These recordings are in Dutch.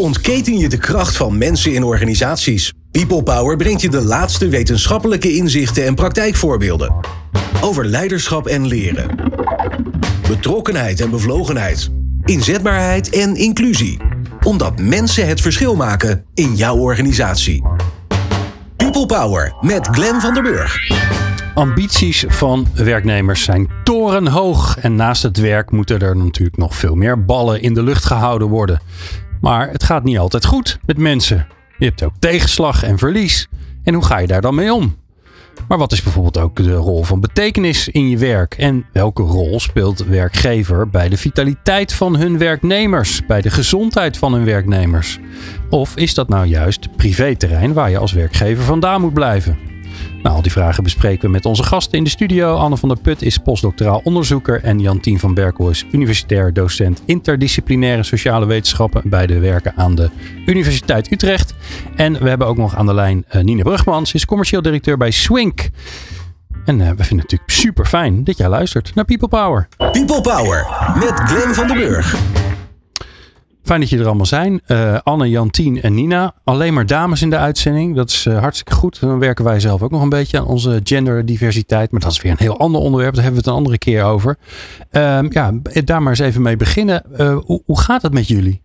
ontketen je de kracht van mensen in organisaties? People Power brengt je de laatste wetenschappelijke inzichten en praktijkvoorbeelden. Over leiderschap en leren. Betrokkenheid en bevlogenheid. Inzetbaarheid en inclusie. Omdat mensen het verschil maken in jouw organisatie. People Power met Glenn van der Burg. Ambities van werknemers zijn torenhoog. En naast het werk moeten er natuurlijk nog veel meer ballen in de lucht gehouden worden. Maar het gaat niet altijd goed met mensen. Je hebt ook tegenslag en verlies. En hoe ga je daar dan mee om? Maar wat is bijvoorbeeld ook de rol van betekenis in je werk? En welke rol speelt werkgever bij de vitaliteit van hun werknemers? Bij de gezondheid van hun werknemers? Of is dat nou juist privéterrein waar je als werkgever vandaan moet blijven? Nou, al die vragen bespreken we met onze gasten in de studio. Anne van der Put is postdoctoraal onderzoeker en Jantien van Berkel is universitair docent interdisciplinaire sociale wetenschappen bij de werken aan de Universiteit Utrecht. En we hebben ook nog aan de lijn uh, Nina Brugmans, is commercieel directeur bij Swink. En uh, we vinden het natuurlijk super fijn dat jij luistert naar People Power. People Power met Glenn van den Burg. Fijn dat je er allemaal zijn. Uh, Anne, Jantien en Nina. Alleen maar dames in de uitzending. Dat is uh, hartstikke goed. Dan werken wij zelf ook nog een beetje aan onze genderdiversiteit. Maar dat is weer een heel ander onderwerp. Daar hebben we het een andere keer over. Uh, ja, daar maar eens even mee beginnen. Uh, hoe, hoe gaat het met jullie?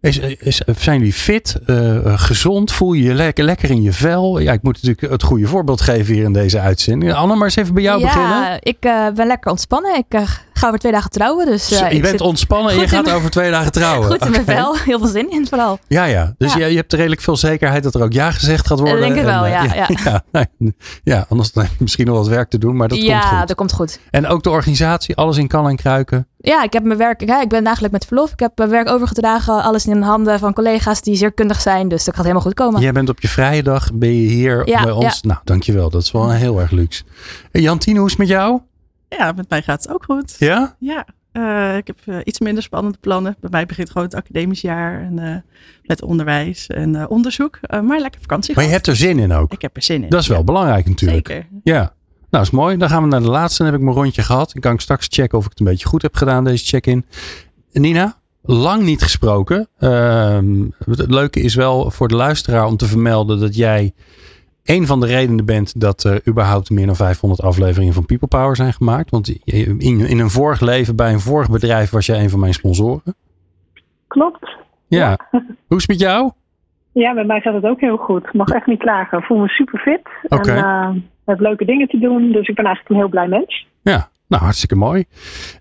Is, is, zijn jullie fit, gezond? Voel je je lekker, lekker in je vel? Ja, ik moet natuurlijk het goede voorbeeld geven hier in deze uitzending. Anne, maar eens even bij jou ja, beginnen. Ja, ik ben lekker ontspannen. Ik ga over twee dagen trouwen. Dus, je bent ontspannen en je gaat over twee dagen trouwen. Goed in mijn okay. vel. Heel veel zin in vooral. Ja, ja. Dus ja. Je, je, hebt redelijk veel zekerheid dat er ook ja gezegd gaat worden. Dat denk ik wel, en, ja. Ja, ja. anders dan misschien nog wat werk te doen, maar dat komt goed. Ja, dat komt goed. En ook de organisatie, alles in kan en kruiken. Ja, ik heb mijn werk. Ja, ik ben eigenlijk met verlof. Ik heb mijn werk overgedragen. Alles in handen van collega's die zeer kundig zijn. Dus dat gaat helemaal goed komen. Jij bent op je vrije dag. Ben je hier ja, bij ons? Ja. Nou, dankjewel. Dat is wel heel erg luxe. Jantine, hoe is het met jou? Ja, met mij gaat het ook goed. Ja? Ja. Uh, ik heb uh, iets minder spannende plannen. Bij mij begint gewoon het academisch jaar. En, uh, met onderwijs en onderzoek. maar lekker vakantie. Maar je hebt er zin in ook. Ik heb er zin in. Dat is wel ja. belangrijk natuurlijk. Zeker. Ja. Nou, is mooi. Dan gaan we naar de laatste. Dan heb ik mijn rondje gehad. Dan kan ik straks checken of ik het een beetje goed heb gedaan, deze check-in. Nina, lang niet gesproken. Uh, het leuke is wel voor de luisteraar om te vermelden dat jij een van de redenen bent dat er überhaupt meer dan 500 afleveringen van People Power zijn gemaakt. Want in, in een vorig leven bij een vorig bedrijf was jij een van mijn sponsoren. Klopt. Ja. ja. Hoe is het met jou? Ja, met mij gaat het ook heel goed. Ik mag echt niet klagen. Ik voel me super fit. Okay. En, uh, heb leuke dingen te doen. Dus ik ben eigenlijk een heel blij mens. Ja, nou hartstikke mooi.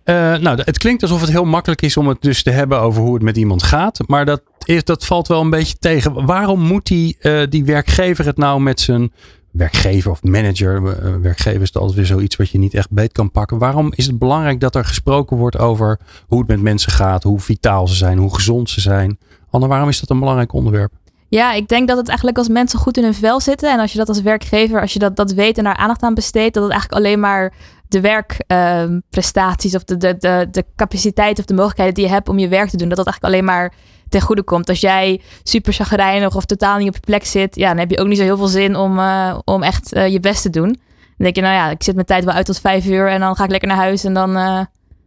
Uh, nou, het klinkt alsof het heel makkelijk is om het dus te hebben over hoe het met iemand gaat. Maar dat, is, dat valt wel een beetje tegen. Waarom moet die, uh, die werkgever het nou met zijn werkgever of manager. Uh, werkgever is altijd weer zoiets wat je niet echt beet kan pakken. Waarom is het belangrijk dat er gesproken wordt over hoe het met mensen gaat, hoe vitaal ze zijn, hoe gezond ze zijn? Anne, waarom is dat een belangrijk onderwerp? Ja, ik denk dat het eigenlijk als mensen goed in hun vel zitten. En als je dat als werkgever, als je dat, dat weet en daar aandacht aan besteedt, dat het eigenlijk alleen maar de werkprestaties uh, of de, de, de, de capaciteit of de mogelijkheden die je hebt om je werk te doen, dat dat eigenlijk alleen maar ten goede komt. Als jij super chagrijnig of totaal niet op je plek zit, ja, dan heb je ook niet zo heel veel zin om, uh, om echt uh, je best te doen. Dan denk je, nou ja, ik zit mijn tijd wel uit tot vijf uur en dan ga ik lekker naar huis en dan,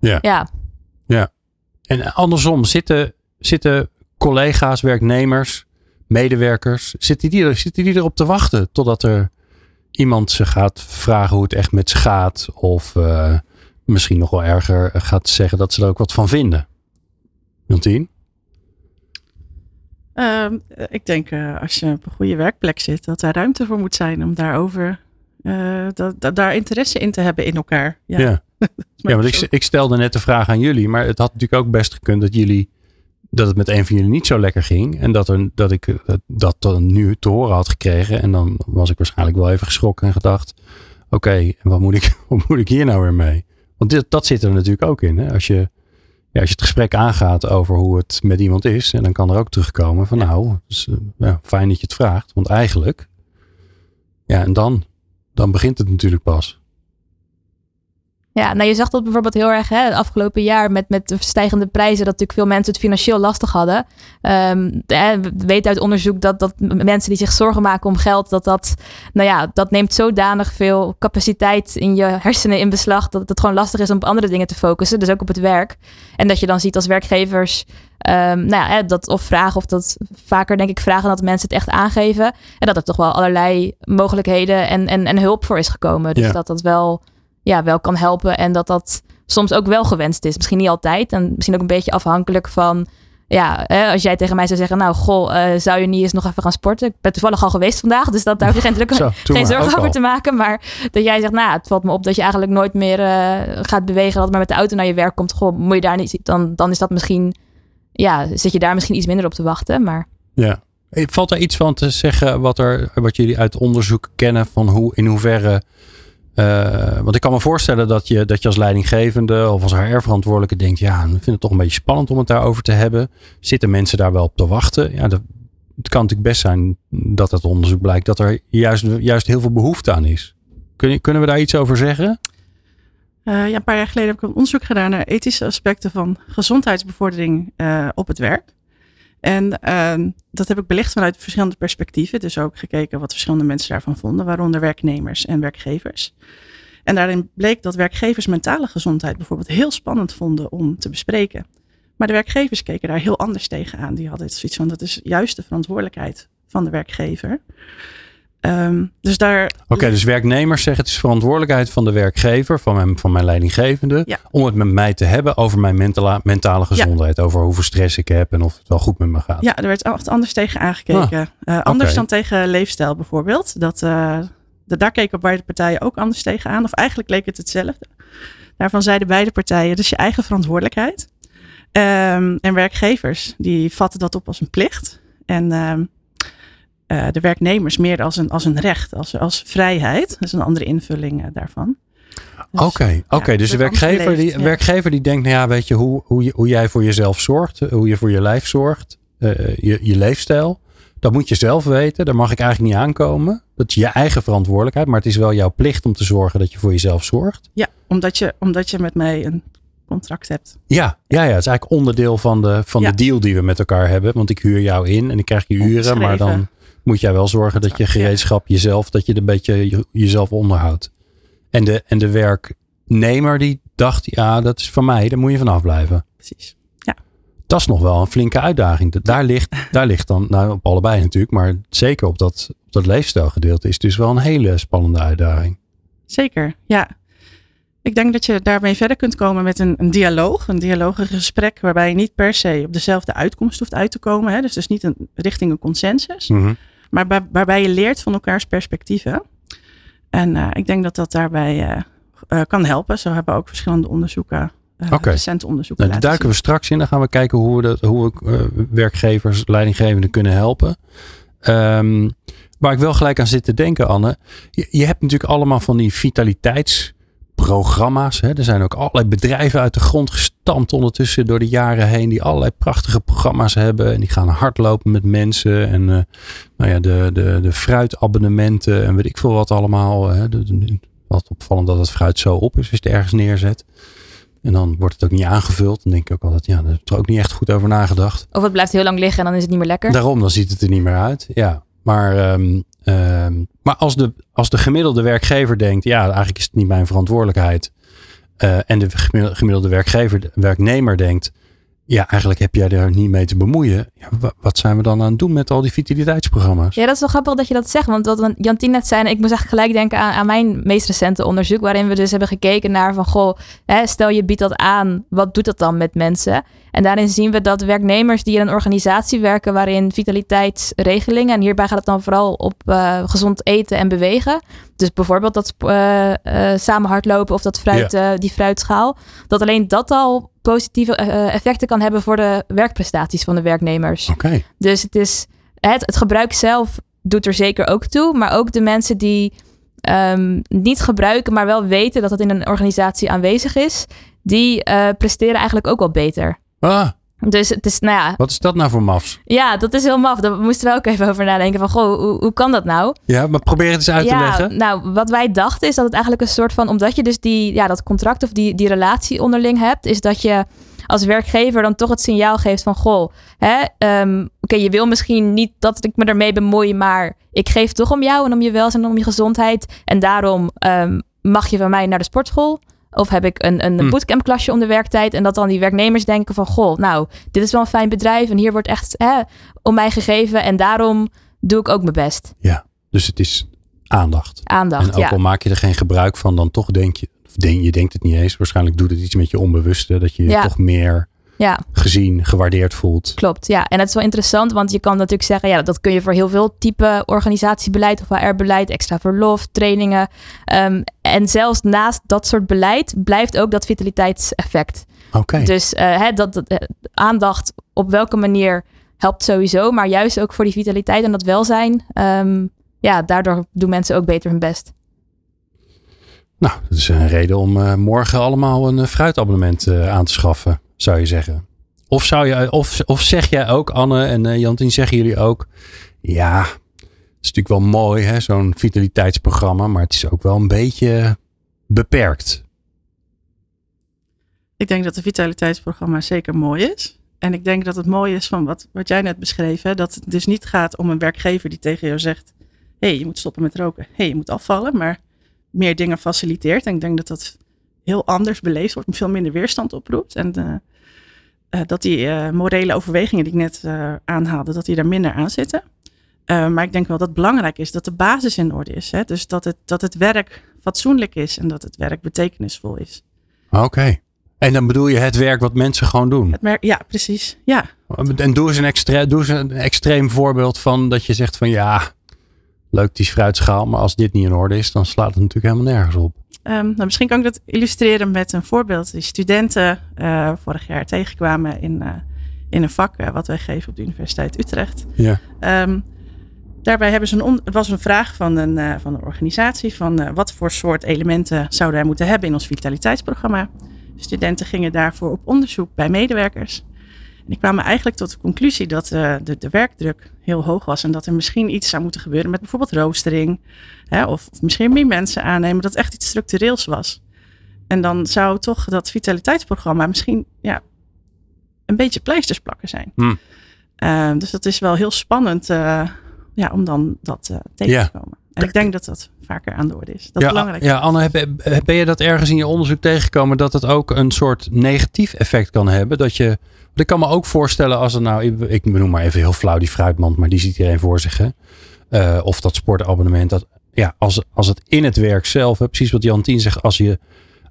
ja. ja. Ja. En andersom, zitten, zitten collega's, werknemers, medewerkers, zitten die, er, zitten die erop te wachten totdat er iemand ze gaat vragen hoe het echt met ze gaat. Of uh, misschien nog wel erger gaat zeggen dat ze er ook wat van vinden. Jantien? Uh, ik denk uh, als je op een goede werkplek zit, dat daar ruimte voor moet zijn om daarover, uh, daar interesse in te hebben in elkaar. Ja, ja. ja want ik, ik stelde net de vraag aan jullie, maar het had natuurlijk ook best gekund dat jullie dat het met een van jullie niet zo lekker ging. En dat, er, dat ik dat dan nu te horen had gekregen. En dan was ik waarschijnlijk wel even geschrokken en gedacht: oké, okay, wat, moet ik, wat moet ik hier nou weer mee? Want dit, dat zit er natuurlijk ook in. Hè? Als, je, ja, als je het gesprek aangaat over hoe het met iemand is. En dan kan er ook terugkomen van: nou, dus, ja, fijn dat je het vraagt. Want eigenlijk, ja, en dan, dan begint het natuurlijk pas. Ja, nou je zag dat bijvoorbeeld heel erg hè, het afgelopen jaar met, met de stijgende prijzen, dat natuurlijk veel mensen het financieel lastig hadden. Ehm, we weten uit onderzoek dat, dat mensen die zich zorgen maken om geld, dat dat, nou ja, dat neemt zodanig veel capaciteit in je hersenen in beslag, dat het gewoon lastig is om op andere dingen te focussen, dus ook op het werk. En dat je dan ziet als werkgevers Um, nou ja, dat of vragen of dat vaker denk ik vragen dat mensen het echt aangeven. En dat er toch wel allerlei mogelijkheden en, en, en hulp voor is gekomen. Dus dat dat wel ja, wel kan helpen. En dat dat soms ook wel gewenst is. Misschien niet altijd. En misschien ook een beetje afhankelijk van. Ja, hè, als jij tegen mij zou zeggen, nou goh, uh, zou je niet eens nog even gaan sporten? Ik ben toevallig al geweest vandaag, dus dat, daar hoef je geen, Zo, geen zorgen over te maken. Maar dat jij zegt, nou, het valt me op dat je eigenlijk nooit meer uh, gaat bewegen, dat maar met de auto naar je werk komt. Goh, moet je daar niet, dan, dan is dat misschien, ja, zit je daar misschien iets minder op te wachten. Maar... Ja, valt er iets van te zeggen wat, er, wat jullie uit onderzoek kennen van hoe, in hoeverre uh, want ik kan me voorstellen dat je, dat je als leidinggevende of als HR-verantwoordelijke denkt: ja, ik vind het toch een beetje spannend om het daarover te hebben. Zitten mensen daar wel op te wachten? Ja, dat, het kan natuurlijk best zijn dat het onderzoek blijkt dat er juist, juist heel veel behoefte aan is. Kun, kunnen we daar iets over zeggen? Uh, ja, een paar jaar geleden heb ik een onderzoek gedaan naar ethische aspecten van gezondheidsbevordering uh, op het werk. En uh, dat heb ik belicht vanuit verschillende perspectieven. Dus ook gekeken wat verschillende mensen daarvan vonden, waaronder werknemers en werkgevers. En daarin bleek dat werkgevers mentale gezondheid bijvoorbeeld heel spannend vonden om te bespreken. Maar de werkgevers keken daar heel anders tegenaan. Die hadden zoiets van, dat is juist de verantwoordelijkheid van de werkgever. Um, dus daar. Oké, dus werknemers zeggen het is verantwoordelijkheid van de werkgever, van mijn, van mijn leidinggevende, om het met mij te hebben over mijn mentale, mentale gezondheid. Over hoeveel stress ik heb en of het wel goed met me gaat. Ja, er werd echt anders tegen aangekeken. Ah, uh, anders dan tegen leefstijl bijvoorbeeld. Dat, uh, daar keken beide partijen ook anders tegen aan. Of eigenlijk leek het hetzelfde. Daarvan zeiden beide partijen, is je eigen verantwoordelijkheid. Um, en werkgevers, die vatten dat op als een plicht. En um, uh, de werknemers meer als een, als een recht, als, als vrijheid. Dat is een andere invulling uh, daarvan. Dus, oké, oké. dus de werkgever, die, werkgever die denkt, nou ja, weet je, hoe, hoe, je, hoe jij voor jezelf zorgt, hoe je voor je lijf zorgt, uh, je, je leefstijl. Dat moet je zelf weten. Daar mag ik eigenlijk niet aankomen. Dat is je eigen verantwoordelijkheid. Maar het is wel jouw plicht om te zorgen dat je voor jezelf zorgt. Ja, omdat je, omdat je met mij een contract hebt. Ja, ja, ja. het is eigenlijk onderdeel van, de, van de deal die we met elkaar hebben. Want ik huur jou in en ik krijg je uren. Maar dan moet jij wel zorgen dat je gereedschap jezelf, dat je een beetje jezelf onderhoudt. En de, en de werknemer die dacht, ja, dat is van mij, daar moet je vanaf blijven. Precies. Ja. Dat is nog wel een flinke uitdaging. Daar ligt, daar ligt dan, nou op allebei natuurlijk, maar zeker op dat, op dat leefstijlgedeelte is dus wel een hele spannende uitdaging. Zeker, ja. Ik denk dat je daarmee verder kunt komen met een, een dialoog. Een dialoog, een gesprek waarbij je niet per se op dezelfde uitkomst hoeft uit te komen. Hè? Dus dus niet een, richting een consensus. Mm maar waarbij je leert van elkaars perspectieven. En uh, ik denk dat dat daarbij uh, uh, kan helpen. Zo hebben ook verschillende onderzoeken, okay. recente onderzoeken. Nou, daar duiken we straks in. Dan gaan we kijken hoe we, dat, hoe we werkgevers, leidinggevenden kunnen helpen. Um, waar ik wel gelijk aan zit te denken, Anne. Je, je hebt natuurlijk allemaal van die vitaliteits programma's. Hè. Er zijn ook allerlei bedrijven uit de grond gestampt ondertussen door de jaren heen. Die allerlei prachtige programma's hebben. En die gaan hardlopen met mensen. En uh, nou ja, de, de, de fruitabonnementen en weet ik veel wat allemaal. Hè. wat opvallend dat het fruit zo op is als je het ergens neerzet. En dan wordt het ook niet aangevuld. Dan denk ik ook altijd, ja, daar heb ik er ook niet echt goed over nagedacht. Of het blijft heel lang liggen en dan is het niet meer lekker. Daarom, dan ziet het er niet meer uit. Ja, maar um, Um, maar als de, als de gemiddelde werkgever denkt, ja, eigenlijk is het niet mijn verantwoordelijkheid. Uh, en de gemiddelde werkgever, werknemer denkt, ja, eigenlijk heb jij daar niet mee te bemoeien. Ja, wat zijn we dan aan het doen met al die vitaliteitsprogramma's? Ja, dat is wel grappig dat je dat zegt. Want wat Jantien net zei, ik moest eigenlijk gelijk denken aan, aan, mijn meest recente onderzoek. Waarin we dus hebben gekeken naar van, goh, hè, stel je biedt dat aan. Wat doet dat dan met mensen? En daarin zien we dat werknemers die in een organisatie werken waarin vitaliteitsregelingen, en hierbij gaat het dan vooral op uh, gezond eten en bewegen. Dus bijvoorbeeld dat uh, uh, samen hardlopen of dat fruit, die fruitschaal. Dat alleen dat al positieve effecten kan hebben voor de werkprestaties van de werknemers. Okay. Dus het is het, het gebruik zelf doet er zeker ook toe, maar ook de mensen die um, niet gebruiken, maar wel weten dat het in een organisatie aanwezig is, die presteren eigenlijk ook wel beter. Ah, Dus het is, nou ja, Wat is dat nou voor mafs? ja, dat is heel maf. Daar moesten we ook even over nadenken van, goh, hoe, hoe kan dat nou? Ja, maar probeer het eens uit te leggen. nou, wat wij dachten is dat het eigenlijk een soort van, omdat je dus die, ja, dat contract of die, die relatie onderling hebt, is dat je als werkgever dan toch het signaal geeft van, goh, hè, ehm, oké, je wil misschien niet dat ik me ermee bemoei, maar ik geef toch om jou en om je welzijn en om je gezondheid. En daarom ehm, mag je van mij naar de sportschool. Of heb ik een, een Hm. bootcampklasje om de werktijd. En dat dan die werknemers denken van... Goh, nou, dit is wel een fijn bedrijf. En hier wordt echt hè, om mij gegeven. En daarom doe ik ook mijn best. Dus het is aandacht. Aandacht, en ook ja. al maak je er geen gebruik van, dan toch denk je, of denk, je denkt het niet eens. Waarschijnlijk doet het iets met je onbewuste. Dat je je Ja. toch meer Ja, gezien, gewaardeerd voelt. klopt. Ja, en het is wel interessant. Want je kan natuurlijk zeggen... Ja, dat kun je voor heel veel type organisatiebeleid of HR-beleid. Extra verlof, trainingen. Ehm, en zelfs naast dat soort beleid... blijft ook dat vitaliteitseffect. Oké. Dus eh, hè, dat, dat, eh, aandacht op welke manier helpt sowieso. Maar juist ook voor die vitaliteit en dat welzijn. ehm, ja, daardoor doen mensen ook beter hun best. Nou, dat is een reden om eh, morgen allemaal een fruitabonnement aan te schaffen, zou je zeggen. Of, zou je, of, of zeg jij ook, Anne en eh, Jantien, zeggen jullie ook, ja, het is natuurlijk wel mooi, hè, zo'n vitaliteitsprogramma, maar het is ook wel een beetje beperkt. Ik denk dat het vitaliteitsprogramma zeker mooi is. En ik denk dat het mooi is van wat, wat jij net beschreef. Hè? Dat het dus niet gaat om een werkgever die tegen jou zegt: hé, hey, je moet stoppen met roken. Hé, hey, je moet afvallen. Maar meer dingen faciliteert. En ik denk dat dat heel anders beleefd wordt. Veel minder weerstand oproept. En eh, eh, dat die eh, morele overwegingen die ik net aanhaalde, dat die daar minder aan zitten. Maar ik denk wel dat het belangrijk is dat de basis in orde is. Hè? Dus dat het, dat het werk fatsoenlijk is en dat het werk betekenisvol is. Oké. En dan bedoel je het werk wat mensen gewoon doen. Het ja, precies. Ja, En doe eens, een extre- doe eens een extreem voorbeeld van dat je zegt van ja, leuk die fruitschaal, maar als dit niet in orde is, dan slaat het natuurlijk helemaal nergens op. Ehm, nou, misschien kan ik dat illustreren met een voorbeeld. Die studenten eh, vorig jaar tegenkwamen in, eh, in een vak eh, wat wij geven op de Universiteit Utrecht. Ja. Ehm, daarbij hebben ze een was een vraag van een, van een organisatie van wat voor soort elementen zouden wij moeten hebben in ons vitaliteitsprogramma. Studenten gingen daarvoor op onderzoek bij medewerkers. En die kwamen eigenlijk tot de conclusie dat de, de werkdruk heel hoog was en dat er misschien iets zou moeten gebeuren met bijvoorbeeld roostering. Hè, of, of misschien meer mensen aannemen, dat echt iets structureels was. En dan zou toch dat vitaliteitsprogramma misschien ja, een beetje pleisters plakken zijn. Hmm. Eh, dus dat is wel heel spannend eh, ja, om dan dat eh, tegen te komen. En ik denk dat dat vaker aan de orde is. Dat ja, is belangrijk. ja, Anne, ben je dat ergens in je onderzoek tegengekomen dat het ook een soort negatief effect kan hebben? Dat je, ik kan me ook voorstellen als er nou, ik- ik noem maar even heel flauw die fruitmand, maar die ziet iedereen voor zich. Hè? Eh, of dat sportabonnement. Dat, ja, als, als het in het werk zelf, hè, precies wat Jantien zegt, als je,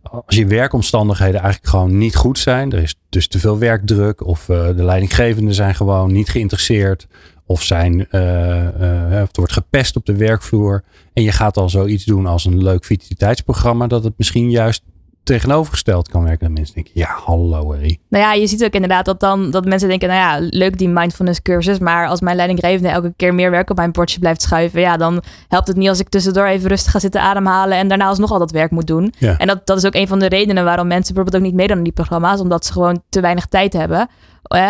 als je werkomstandigheden eigenlijk gewoon niet goed zijn, er is dus te veel werkdruk of eh, de leidinggevenden zijn gewoon niet geïnteresseerd of zijn, eh, eh, of er wordt gepest op de werkvloer en je gaat dan zoiets doen als een leuk vitaliteitsprogramma, dat het misschien juist tegenovergesteld kan werken. Dat mensen denken, ja, hallo Harry. Nou ja, je ziet ook inderdaad dat dan dat mensen denken, nou ja, leuk die mindfulness cursus, maar als mijn leidinggevende elke keer meer werk op mijn bordje blijft schuiven, ja, dan helpt het niet als ik tussendoor even rustig ga zitten ademhalen en daarna alsnog al dat werk moet doen. Ja. En dat, dat is ook een van de redenen waarom mensen bijvoorbeeld ook niet meedoen aan die programma's, omdat ze gewoon te weinig tijd hebben.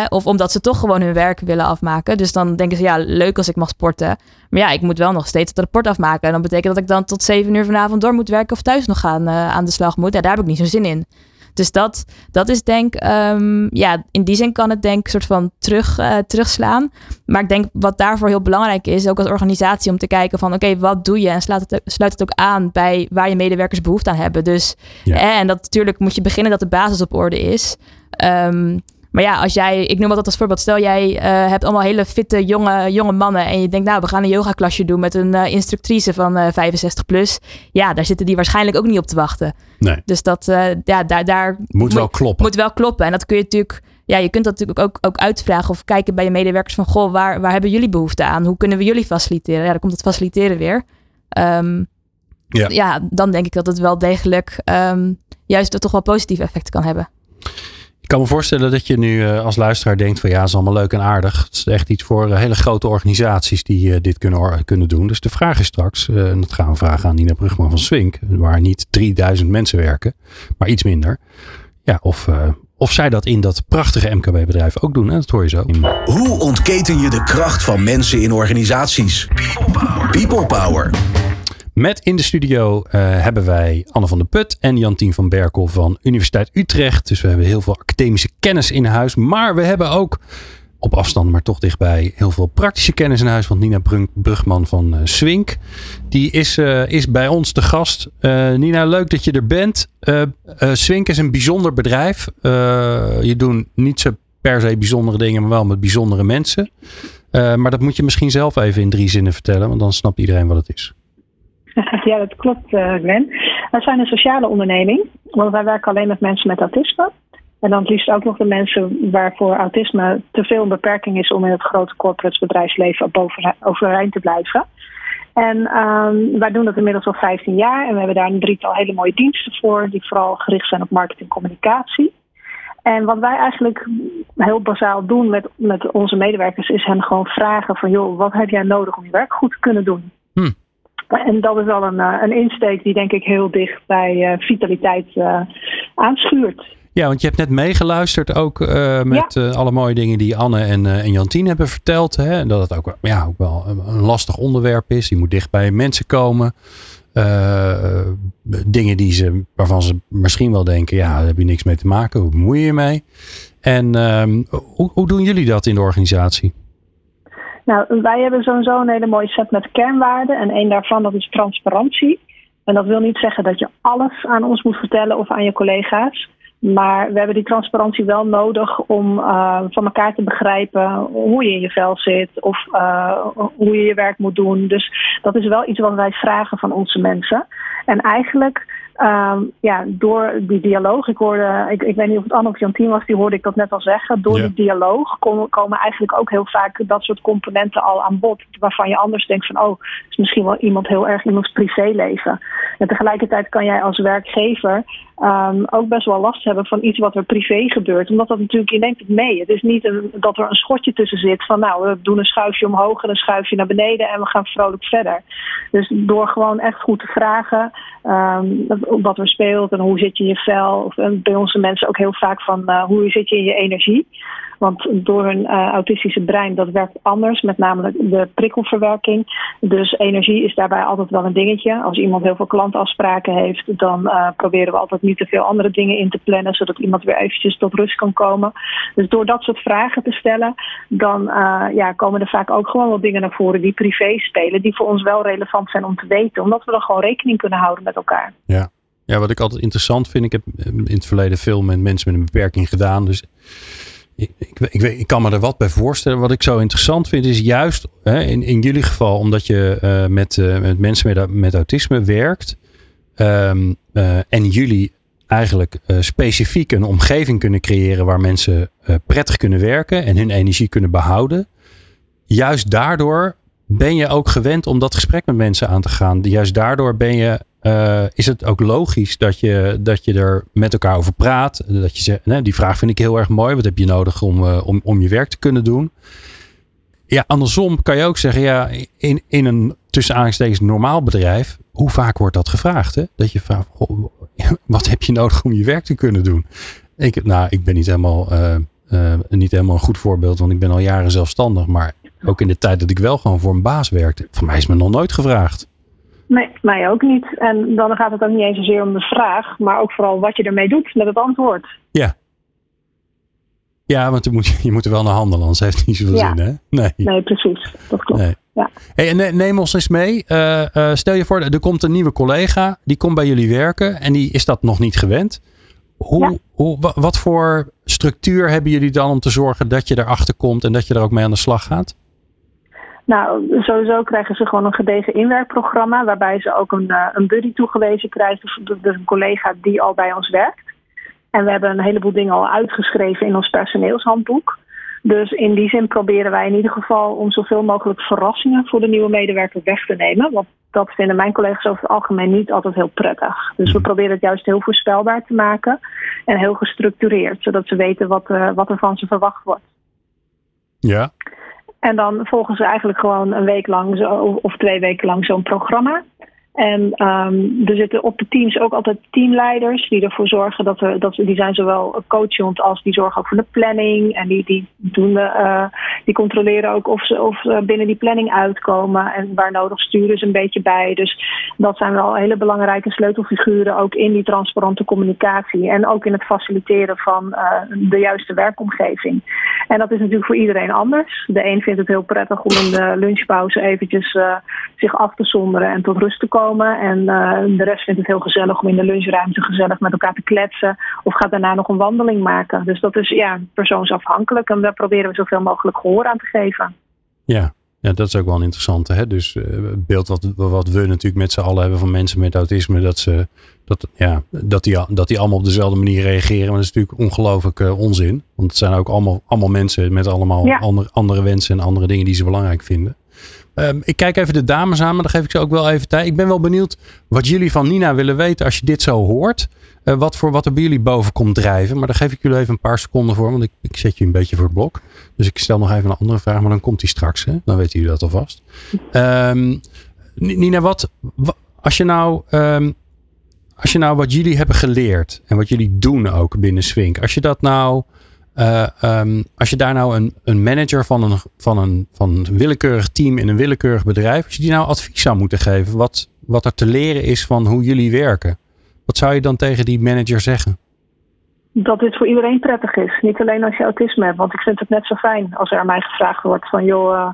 Of omdat ze toch gewoon hun werk willen afmaken. Dus dan denken ze, ja, leuk als ik mag sporten. Maar ja, ik moet wel nog steeds het rapport afmaken. En dat betekent dat ik dan tot zeven uur vanavond door moet werken of thuis nog gaan, eh, aan de slag moet. Ja, daar heb ik niet zo'n zin in. Dus dat, dat is denk ehm, ja, in die zin kan het denk ik soort van terug, eh, terugslaan. Maar ik denk wat daarvoor heel belangrijk is, ook als organisatie, om te kijken van oké, wat doe je? En sluit het, sluit het ook aan bij waar je medewerkers behoefte aan hebben. Dus, Ja. en dat natuurlijk moet je beginnen dat de basis op orde is. Ehm, maar ja, als jij, ik noem altijd als voorbeeld, stel jij eh, hebt allemaal hele fitte jonge, jonge mannen en je denkt, nou, we gaan een yoga klasje doen met een eh, instructrice van eh 65 plus. Ja, daar zitten die waarschijnlijk ook niet op te wachten. Nee, Dus dat, eh, ja, daar, daar moet wel kloppen. moet wel kloppen. En dat kun je natuurlijk, ja, je kunt dat natuurlijk ook, ook uitvragen of kijken bij je medewerkers van, goh, waar, waar hebben jullie behoefte aan? Hoe kunnen we jullie faciliteren? Ja, dan komt het faciliteren weer. Ehm, Ja. ja, dan denk ik dat het wel degelijk ehm, juist toch wel positieve effecten kan hebben. Ik kan me voorstellen dat je nu eh, als luisteraar denkt van ja, het is allemaal leuk en aardig. Het is echt iets voor eh, hele grote organisaties die eh, dit kunnen, kunnen doen. Dus de vraag is straks, en dat gaan we vragen aan Nina Brugman van Swink, waar niet 3000 mensen werken, maar iets minder. Ja, of, of zij dat in dat prachtige MKB-bedrijf ook doen. En dat hoor je zo. Hoe ontketen je de kracht van mensen in organisaties? People Power. Met in de studio uh, hebben wij Anne van der Put en Jantien van Berkel van Universiteit Utrecht. Dus we hebben heel veel academische kennis in huis. Maar we hebben ook op afstand, maar toch dichtbij, heel veel praktische kennis in huis. Want Nina Brugman van uh, Swink, die is, uh, is bij ons te gast. Nina, leuk dat je er bent. Swink is een bijzonder bedrijf. je doet niet zo per se bijzondere dingen, maar wel met bijzondere mensen. maar dat moet je misschien zelf even in drie zinnen vertellen, want dan snapt iedereen wat het is. Ja, dat klopt, Glenn. Wij zijn een sociale onderneming, want wij werken alleen met mensen met autisme. En dan het liefst ook nog de mensen waarvoor autisme te veel een beperking is om in het grote corporate bedrijfsleven overeind te blijven. En um, wij doen dat inmiddels al 15 jaar en we hebben daar een drietal hele mooie diensten voor, die vooral gericht zijn op marketing en communicatie. En wat wij eigenlijk heel bazaal doen met, met onze medewerkers, is hen gewoon vragen van joh, wat heb jij nodig om je werk goed te kunnen doen? Hm. En dat is wel een, eh, een insteek die denk ik heel dicht bij uh, vitaliteit uh, aanschuurt. Ja, want je hebt net meegeluisterd ook uh, met ja. uh, alle mooie dingen die Anne en, uh, en Jantien hebben verteld. Hè? En dat het ook, ja, ook wel een lastig onderwerp is. Je moet dicht bij mensen komen. dingen die ze, waarvan ze misschien wel denken, ja, daar heb je niks mee te maken. Hoe bemoei je je mee? En ehm, hoe, hoe doen jullie dat in de organisatie? Nou, wij hebben sowieso een hele mooie set met kernwaarden. En een daarvan dat is transparantie. En dat wil niet zeggen dat je alles aan ons moet vertellen of aan je collega's. Maar we hebben die transparantie wel nodig om uh, van elkaar te begrijpen hoe je in je vel zit of uh, hoe je je werk moet doen. Dus dat is wel iets wat wij vragen van onze mensen. En eigenlijk Um, ja, door die dialoog, ik hoorde, ik, ik weet niet of het Anne of Jantien was, die hoorde ik dat net al zeggen. Door die dialoog komen, komen eigenlijk ook heel vaak dat soort componenten al aan bod. Waarvan je anders denkt van, oh, is misschien wel iemand heel erg iemands privéleven. En tegelijkertijd kan jij als werkgever um, ook best wel last hebben van iets wat er privé gebeurt. Omdat dat natuurlijk, je neemt het mee. Het is niet een, dat er een schotje tussen zit van, nou, we doen een schuifje omhoog en een schuifje naar beneden en we gaan vrolijk verder. Dus door gewoon echt goed te vragen. Um, wat er speelt en hoe zit je in je vel. Of, bij onze mensen ook heel vaak van uh, hoe zit je in je energie. Want door hun uh, autistische brein, dat werkt anders, met name de prikkelverwerking. Dus energie is daarbij altijd wel een dingetje. Als iemand heel veel klantafspraken heeft, dan uh, proberen we altijd niet te veel andere dingen in te plannen, zodat iemand weer eventjes tot rust kan komen. Dus door dat soort vragen te stellen, dan ja, komen er vaak ook gewoon wel dingen naar voren die privé spelen, die voor ons wel relevant zijn om te weten, omdat we dan gewoon rekening kunnen houden met elkaar. Ja. Ja, wat ik altijd interessant vind, ik heb in het verleden veel met mensen met een beperking gedaan. Dus ik, ik, ik, kan me er wat bij voorstellen. Wat ik zo interessant vind is juist hè, in, in jullie geval, omdat je uh, met, uh, met mensen met, autisme werkt. Um, uh, en jullie eigenlijk specifiek een omgeving kunnen creëren waar mensen prettig kunnen werken en hun energie kunnen behouden. Juist daardoor ben je ook gewend om dat gesprek met mensen aan te gaan. Juist daardoor ben je uh, is het ook logisch dat je, dat je er met elkaar over praat. Dat je zegt, nee, die vraag vind ik heel erg mooi. Wat heb je nodig om, uh, om, om je werk te kunnen doen? Ja, andersom kan je ook zeggen, ja, in, in een tussen aanstekens normaal bedrijf, hoe vaak wordt dat gevraagd? Hè? Dat je vraagt, wat heb je nodig om je werk te kunnen doen? Ik, nou, ik ben niet helemaal, uh, niet helemaal een goed voorbeeld, want ik ben al jaren zelfstandig. Maar ook in de tijd dat ik wel gewoon voor een baas werkte, voor mij is me nog nooit gevraagd. Nee, mij ook niet. En dan gaat het ook niet eens zozeer om de vraag, maar ook vooral wat je ermee doet met het antwoord. Ja. Ja, want je moet, je moet er wel naar handelen, anders heeft het niet zoveel zin, hè? Nee. nee, precies. Dat klopt. Nee. Ja. Hey, en neem ons eens mee. Uh, uh, stel je voor, er komt een nieuwe collega, die komt bij jullie werken en die is dat nog niet gewend. Hoe, ja. hoe, wat voor structuur hebben jullie dan om te zorgen dat je erachter komt en dat je er ook mee aan de slag gaat? Nou, sowieso krijgen ze gewoon een gedegen inwerkprogramma, waarbij ze ook een, uh, een buddy toegewezen krijgen, dus, dus een collega die al bij ons werkt. En we hebben een heleboel dingen al uitgeschreven in ons personeelshandboek. Dus in die zin proberen wij in ieder geval om zoveel mogelijk verrassingen voor de nieuwe medewerker weg te nemen. Want dat vinden mijn collega's over het algemeen niet altijd heel prettig. Dus we proberen het juist heel voorspelbaar te maken en heel gestructureerd, zodat ze weten wat, uh, wat er van ze verwacht wordt. Ja. En dan volgen ze eigenlijk gewoon een week lang zo, of twee weken lang zo'n programma. En um, er zitten op de teams ook altijd teamleiders die ervoor zorgen dat er, dat die zijn zowel coachend als die zorgen ook voor de planning. En die, die, doen de, uh, die controleren ook of ze of binnen die planning uitkomen. En waar nodig sturen ze een beetje bij. Dus dat zijn wel hele belangrijke sleutelfiguren ook in die transparante communicatie. En ook in het faciliteren van uh, de juiste werkomgeving. En dat is natuurlijk voor iedereen anders. De een vindt het heel prettig om in de lunchpauze eventjes zich af te zonderen en tot rust te komen. En uh, de rest vindt het heel gezellig om in de lunchruimte gezellig met elkaar te kletsen. Of gaat daarna nog een wandeling maken. Dus dat is ja, persoonsafhankelijk. En daar proberen we zoveel mogelijk gehoor aan te geven. Ja, ja, dat is ook wel een interessante. Hè? Dus uh, het beeld wat, wat we natuurlijk met z'n allen hebben van mensen met autisme, dat, ze, dat, ja, dat, die, dat die allemaal op dezelfde manier reageren. Maar dat is natuurlijk ongelooflijk uh, onzin. Want het zijn ook allemaal, allemaal mensen met allemaal ja. andere, andere wensen en andere dingen die ze belangrijk vinden. Um, ik kijk even de dames aan, maar dan geef ik ze ook wel even tijd. Ik ben wel benieuwd wat jullie van Nina willen weten als je dit zo hoort. Uh, wat voor wat er bij jullie boven komt drijven. Maar daar geef ik jullie even een paar seconden voor, want ik, ik zet je een beetje voor het blok. Dus ik stel nog even een andere vraag, maar dan komt die straks. Hè? Dan weten jullie dat alvast. Um, Nina, wat, als je nou. Um, als je nou wat jullie hebben geleerd en wat jullie doen ook binnen Swink, als je dat nou uh, um, als je daar nou een, een manager van een, van, een, van een willekeurig team in een willekeurig bedrijf, als je die nou advies zou moeten geven, wat, wat er te leren is van hoe jullie werken, wat zou je dan tegen die manager zeggen? Dat dit voor iedereen prettig is. Niet alleen als je autisme hebt. Want ik vind het net zo fijn als er aan mij gevraagd wordt van joh, uh,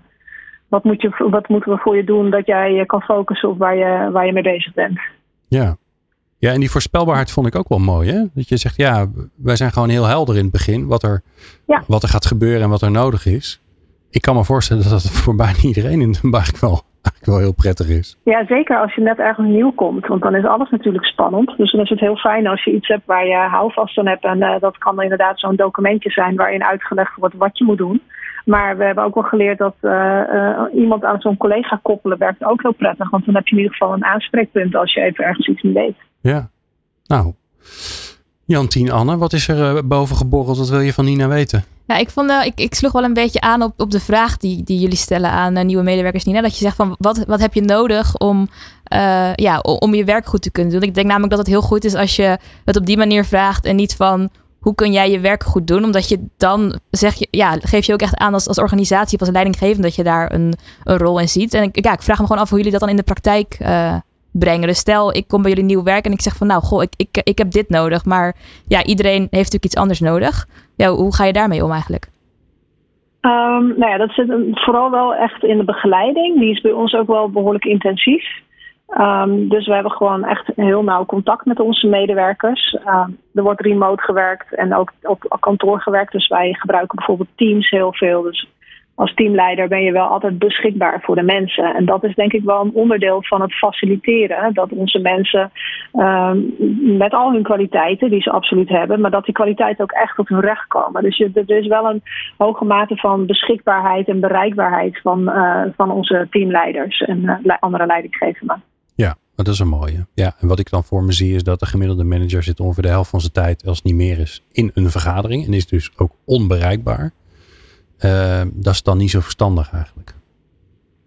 wat, moet je, wat moeten we voor je doen dat jij kan focussen op waar je, waar je mee bezig bent. Ja, ja, en die voorspelbaarheid vond ik ook wel mooi. Hè? Dat je zegt, ja, wij zijn gewoon heel helder in het begin wat er, ja. wat er gaat gebeuren en wat er nodig is. Ik kan me voorstellen dat dat voor bijna iedereen in eigenlijk wel, eigenlijk wel heel prettig is. Ja, zeker als je net ergens nieuw komt. Want dan is alles natuurlijk spannend. Dus dan is het heel fijn als je iets hebt waar je houvast aan hebt. En uh, dat kan inderdaad zo'n documentje zijn waarin uitgelegd wordt wat je moet doen. Maar we hebben ook wel geleerd dat uh, uh, iemand aan zo'n collega koppelen werkt ook heel prettig. Want dan heb je in ieder geval een aanspreekpunt als je even ergens iets niet weet. Ja, nou. Jantien Anne, wat is er uh, boven geborreld? Wat wil je van Nina weten? Nou, ik, vond, uh, ik, ik sloeg wel een beetje aan op, op de vraag die, die jullie stellen aan uh, nieuwe medewerkers, Nina. Dat je zegt van wat, wat heb je nodig om, ja, om je werk goed te kunnen doen? Ik denk namelijk dat het heel goed is als je het op die manier vraagt en niet van hoe kun jij je werk goed doen? Omdat je dan zeg je, ja, geef je ook echt aan als, als organisatie of als leidinggevende dat je daar een, een rol in ziet. En ik, ja, ik vraag me gewoon af hoe jullie dat dan in de praktijk brengen. Dus stel, ik kom bij jullie nieuw werk en ik zeg van nou, goh, ik, ik, ik heb dit nodig. Maar ja, iedereen heeft natuurlijk iets anders nodig. Ja, hoe ga je daarmee om eigenlijk? Um, nou ja, dat zit vooral wel echt in de begeleiding. Die is bij ons ook wel behoorlijk intensief. Um, dus we hebben gewoon echt heel nauw contact met onze medewerkers. Um, er wordt remote gewerkt en ook op kantoor gewerkt. Dus wij gebruiken bijvoorbeeld Teams heel veel. Dus als teamleider ben je wel altijd beschikbaar voor de mensen. En dat is denk ik wel een onderdeel van het faciliteren. Dat onze mensen um, met al hun kwaliteiten, die ze absoluut hebben, maar dat die kwaliteiten ook echt op hun recht komen. Dus er is wel een hoge mate van beschikbaarheid en bereikbaarheid van, uh, van onze teamleiders en uh, andere leidinggevenden. Ja, dat is een mooie. Ja, en wat ik dan voor me zie is dat de gemiddelde manager zit ongeveer de helft van zijn tijd, als het niet meer is, in een vergadering en is dus ook onbereikbaar. Uh, dat is dan niet zo verstandig eigenlijk.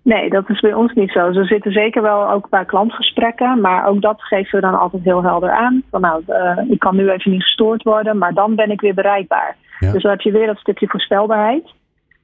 Nee, dat is bij ons niet zo. Ze zitten zeker wel ook bij klantgesprekken, maar ook dat geven we dan altijd heel helder aan. Van nou, uh, ik kan nu even niet gestoord worden, maar dan ben ik weer bereikbaar. Ja. Dus dan heb je weer dat stukje voorspelbaarheid.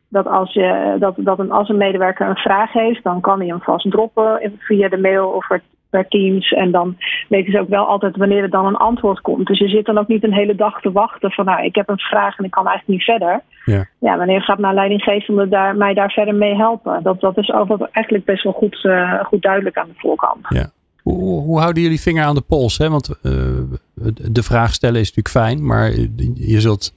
Dat als, je, dat, dat een, als een medewerker een vraag heeft, dan kan hij hem vast droppen via de mail of per Teams. En dan weten ze ook wel altijd wanneer er dan een antwoord komt. Dus je zit dan ook niet een hele dag te wachten van nou, ik heb een vraag en ik kan eigenlijk niet verder. Ja, ja wanneer gaat mijn leidinggevende daar, mij daar verder mee helpen? Dat, dat is altijd eigenlijk best wel goed, uh, goed duidelijk aan de voorkant. Ja. Hoe, hoe, houden jullie vinger aan de pols? Hè? Want uh, de vraag stellen is natuurlijk fijn, maar je zult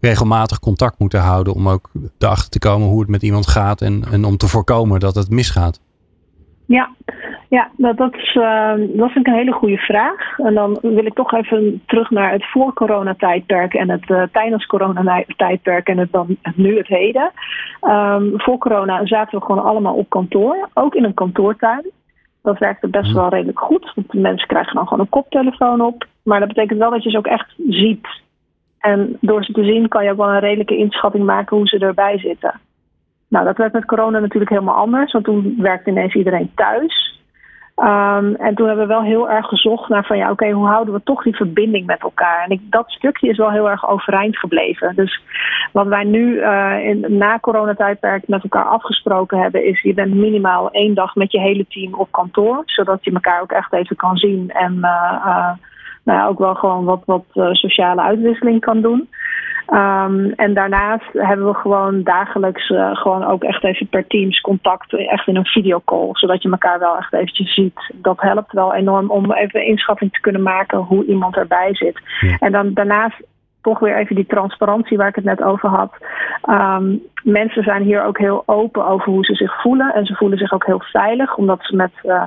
regelmatig contact moeten houden om ook erachter te komen hoe het met iemand gaat en, en om te voorkomen dat het misgaat. Ja, ja dat, dat, is, uh, dat vind ik een hele goede vraag. En dan wil ik toch even terug naar het voor-corona-tijdperk en het uh, tijdens corona-tijdperk en het dan nu het heden. Um, voor corona zaten we gewoon allemaal op kantoor, ook in een kantoortuin. Dat werkte best wel redelijk goed, want de mensen krijgen dan gewoon een koptelefoon op. Maar dat betekent wel dat je ze ook echt ziet. En door ze te zien kan je ook wel een redelijke inschatting maken hoe ze erbij zitten. Nou, dat werd met corona natuurlijk helemaal anders, want toen werkte ineens iedereen thuis. Ehm, en toen hebben we wel heel erg gezocht naar van ja, oké, hoe houden we toch die verbinding met elkaar? En ik, dat stukje is wel heel erg overeind gebleven. Dus wat wij nu uh, in, na coronatijdperk met elkaar afgesproken hebben, is je bent minimaal één dag met je hele team op kantoor, zodat je elkaar ook echt even kan zien en uh, uh, nou ja, ook wel gewoon wat, wat sociale uitwisseling kan doen. Um, en daarnaast hebben we gewoon dagelijks uh, gewoon ook echt even per teams contact, echt in een videocall, zodat je elkaar wel echt eventjes ziet. Dat helpt wel enorm om even inschatting te kunnen maken hoe iemand erbij zit. Ja. En dan daarnaast toch weer even die transparantie waar ik het net over had. Um, mensen zijn hier ook heel open over hoe ze zich voelen en ze voelen zich ook heel veilig, omdat ze met uh,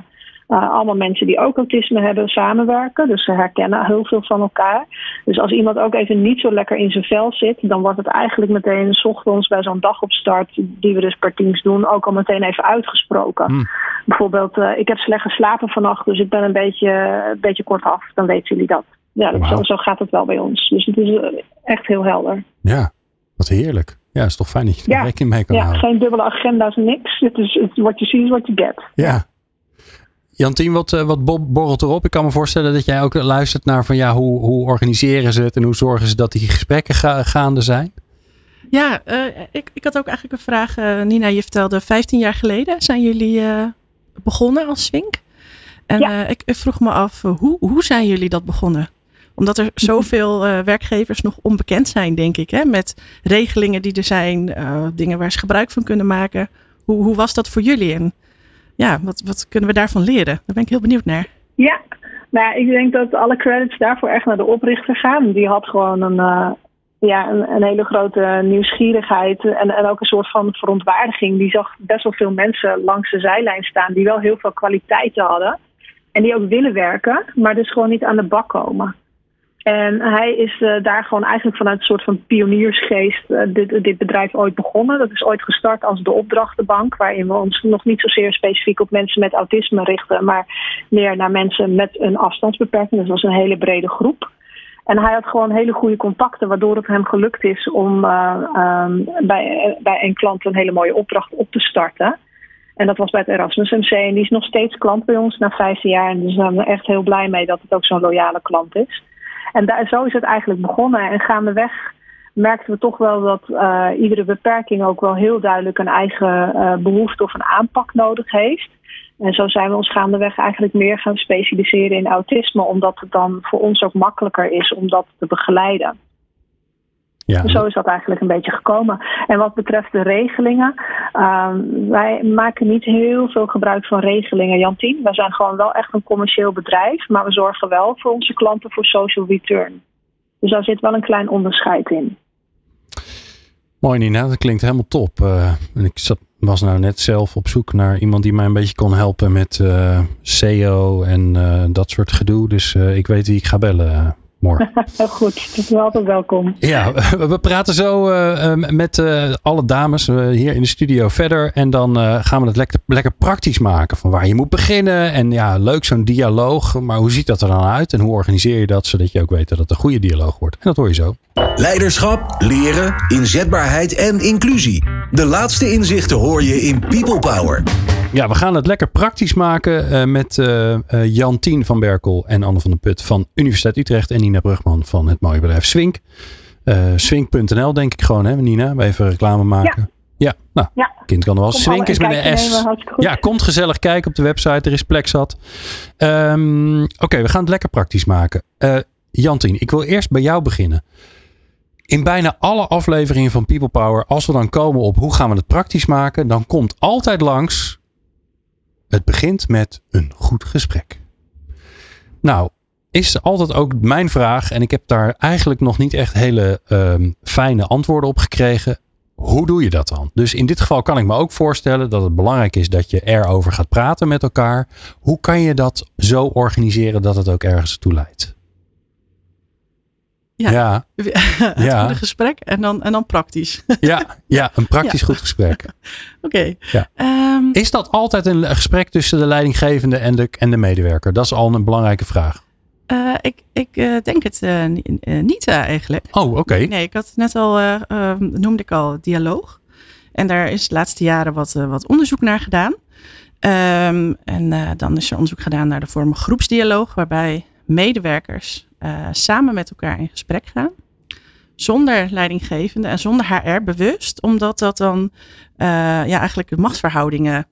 uh, allemaal mensen die ook autisme hebben samenwerken. Dus ze herkennen heel veel van elkaar. Dus als iemand ook even niet zo lekker in zijn vel zit, dan wordt het eigenlijk meteen s ochtends bij zo'n dagopstart, die we dus per teams doen, ook al meteen even uitgesproken. Mm. Bijvoorbeeld, uh, ik heb slecht geslapen vannacht, dus ik ben een beetje, een beetje kortaf. Dan weten jullie dat. Ja, wow. zo, zo, gaat het wel bij ons. Dus het is uh, echt heel helder. Ja, wat heerlijk. Ja, is toch fijn dat je er ja. rekening mee kan ja, houden. geen dubbele agenda's, niks. Het is wat je ziet is wat je get. Ja, Jantien, wat, wat borrelt erop? Ik kan me voorstellen dat jij ook luistert naar van ja, hoe, hoe organiseren ze het en hoe zorgen ze dat die gesprekken ga, gaande zijn? Ja, uh, ik, ik had ook eigenlijk een vraag. Uh, Nina, je vertelde 15 jaar geleden zijn jullie uh, begonnen als Swink. En ja. ik, ik, vroeg me af, hoe, hoe zijn jullie dat begonnen? Omdat er zoveel werkgevers nog onbekend zijn, denk ik. Hè? Met regelingen die er zijn, dingen waar ze gebruik van kunnen maken. Hoe, hoe was dat voor jullie? En ja, wat, wat kunnen we daarvan leren? Daar ben ik heel benieuwd naar. Ja, nou ik denk dat alle credits daarvoor echt naar de oprichter gaan. Die had gewoon een, uh, ja, een, een, hele grote nieuwsgierigheid en, en ook een soort van verontwaardiging. Die zag best wel veel mensen langs de zijlijn staan die wel heel veel kwaliteiten hadden. En die ook willen werken, maar dus gewoon niet aan de bak komen. En hij is uh, daar gewoon eigenlijk vanuit een soort van pioniersgeest uh, dit, dit, bedrijf ooit begonnen. Dat is ooit gestart als de opdrachtenbank, waarin we ons nog niet zozeer specifiek op mensen met autisme richten, maar meer naar mensen met een afstandsbeperking. Dus dat was een hele brede groep. En hij had gewoon hele goede contacten, waardoor het hem gelukt is om uh, um, bij, bij een klant een hele mooie opdracht op te starten. En dat was bij het Erasmus MC. En die is nog steeds klant bij ons na 15 jaar. En daar zijn we echt heel blij mee dat het ook zo'n loyale klant is. En daar, zo is het eigenlijk begonnen. En gaandeweg merkten we toch wel dat uh, iedere beperking ook wel heel duidelijk een eigen uh, behoefte of een aanpak nodig heeft. En zo zijn we ons gaandeweg eigenlijk meer gaan specialiseren in autisme, omdat het dan voor ons ook makkelijker is om dat te begeleiden. Ja. Dus zo is dat eigenlijk een beetje gekomen. En wat betreft de regelingen, um, wij maken niet heel veel gebruik van regelingen, Jantien. Wij zijn gewoon wel echt een commercieel bedrijf, maar we zorgen wel voor onze klanten voor social return. Dus daar zit wel een klein onderscheid in. Mooi Nina, dat klinkt helemaal top. Uh, ik zat, was nou net zelf op zoek naar iemand die mij een beetje kon helpen met uh, SEO en uh, dat soort gedoe. Dus ik weet wie ik ga bellen Goed, dat is altijd welkom. Ja, we praten zo uh, met uh, alle dames uh, hier in de studio verder. En dan gaan we het lekker, lekker praktisch maken. Van waar je moet beginnen. En ja, leuk zo'n dialoog. Maar hoe ziet dat er dan uit? En hoe organiseer je dat zodat je ook weet dat het een goede dialoog wordt? En dat hoor je zo. Leiderschap, leren, inzetbaarheid en inclusie. De laatste inzichten hoor je in People Power. Ja, we gaan het lekker praktisch maken uh, met uh, uh, Jantien van Berkel en Anne van den Put van Universiteit Utrecht en Nina Brugman van het mooie bedrijf Swink. Swink.nl denk ik gewoon, hè Nina? We even reclame maken. Ja. Ja, nou, ja. kind kan er wel. Swink is met een S. Ja, komt gezellig kijken op de website. Er is plek zat. Um, Oké, okay, we gaan het lekker praktisch maken. Jantien, ik wil eerst bij jou beginnen. In bijna alle afleveringen van People Power, als we dan komen op hoe gaan we het praktisch maken, dan komt altijd langs het begint met een goed gesprek. Nou, is altijd ook mijn vraag, en ik heb daar eigenlijk nog niet echt hele um, fijne antwoorden op gekregen. Hoe doe je dat dan? Dus in dit geval kan ik me ook voorstellen dat het belangrijk is dat je erover gaat praten met elkaar. Hoe kan je dat zo organiseren dat het ook ergens toe leidt? Ja, ja. het ja. goede gesprek en dan, en dan praktisch. Ja, ja een praktisch ja. goed gesprek. Oké. Okay. Ja. Um, is dat altijd een gesprek tussen de leidinggevende en de, en de medewerker? Dat is al een belangrijke vraag. Uh, ik ik uh, denk het uh, niet eigenlijk. Oh, oké. Okay. Nee, ik had net al, noemde ik al dialoog. En daar is de laatste jaren wat, wat onderzoek naar gedaan. Ehm, en dan is er onderzoek gedaan naar de vorm groepsdialoog, waarbij medewerkers uh, samen met elkaar in gesprek gaan. Zonder leidinggevende en zonder HR bewust, omdat dat dan uh, ja, eigenlijk de machtsverhoudingen